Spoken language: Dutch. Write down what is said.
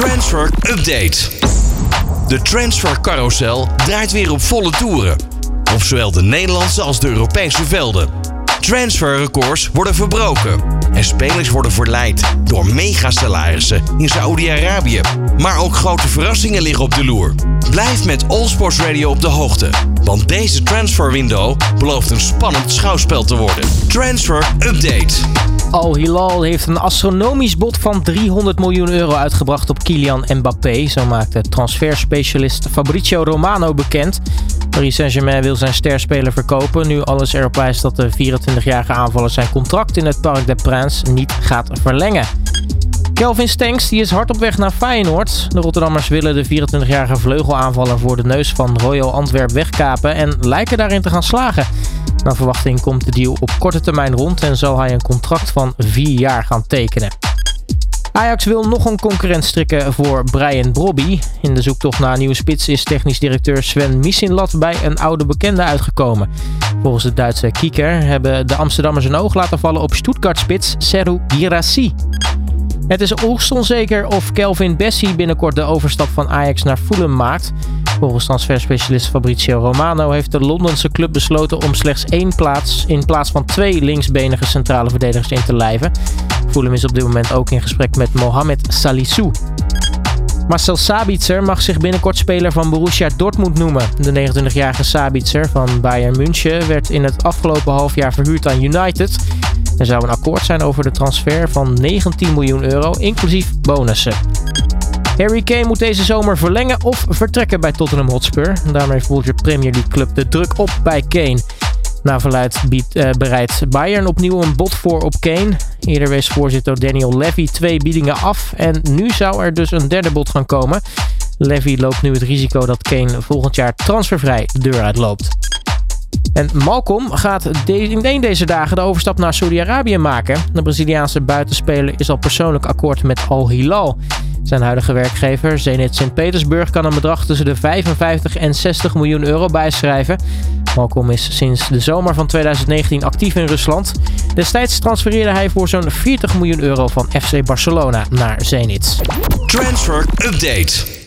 Transfer Update. De transfer carousel draait weer op volle toeren. Op zowel de Nederlandse als de Europese velden. Transferrecords worden verbroken. En spelers worden verleid door megasalarissen in Saoedi-Arabië. Maar ook grote verrassingen liggen op de loer. Blijf met All Sports Radio op de hoogte. Want deze transfer window belooft een spannend schouwspel te worden. Transfer Update. Al Hilal heeft een astronomisch bod van 300 miljoen euro uitgebracht op Kylian Mbappé. Zo maakte transferspecialist Fabrizio Romano bekend. Paris Saint-Germain wil zijn sterspeler verkopen. Nu alles erop wijst dat de 24-jarige aanvaller zijn contract in het Parc des Princes niet gaat verlengen. Kelvin Stenks die is hard op weg naar Feyenoord. De Rotterdammers willen de 24-jarige vleugelaanvaller voor de neus van Royal Antwerp wegkapen en lijken daarin te gaan slagen. Naar verwachting komt de deal op korte termijn rond en zal hij een contract van vier jaar gaan tekenen. Ajax wil nog een concurrent strikken voor Brian Brobby. In de zoektocht naar een nieuwe spits is technisch directeur Sven Missinlat bij een oude bekende uitgekomen. Volgens de Duitse Kieker hebben de Amsterdammers een oog laten vallen op Stuttgart-spits Seru Girassi. Het is hoogst onzeker of Kelvin Bessie binnenkort de overstap van Ajax naar Fulham maakt. Volgens transferspecialist Fabrizio Romano heeft de Londense club besloten om slechts één plaats in plaats van twee linksbenige centrale verdedigers in te lijven. Fulham is op dit moment ook in gesprek met Mohamed Salissou. Marcel Sabitzer mag zich binnenkort speler van Borussia Dortmund noemen. De 29-jarige Sabitzer van Bayern München werd in het afgelopen half jaar verhuurd aan United. Er zou een akkoord zijn over de transfer van 19 miljoen euro, inclusief bonussen. Harry Kane moet deze zomer verlengen of vertrekken bij Tottenham Hotspur. Daarmee voelt je Premier League club de druk op bij Kane. Na verluid biedt, uh, bereidt Bayern opnieuw een bod voor op Kane. Eerder wees voorzitter Daniel Levy twee biedingen af en nu zou er dus een derde bod gaan komen. Levy loopt nu het risico dat Kane volgend jaar transfervrij de deur uitloopt. En Malcolm gaat in een deze dagen de overstap naar Saudi-Arabië maken. De Braziliaanse buitenspeler is al persoonlijk akkoord met Al Hilal. Zijn huidige werkgever, Zenit Sint-Petersburg, kan een bedrag tussen de 55 en 60 miljoen euro bijschrijven. Malcolm is sinds de zomer van 2019 actief in Rusland. Destijds transfereerde hij voor zo'n 40 miljoen euro van FC Barcelona naar Zenit. Transfer Update.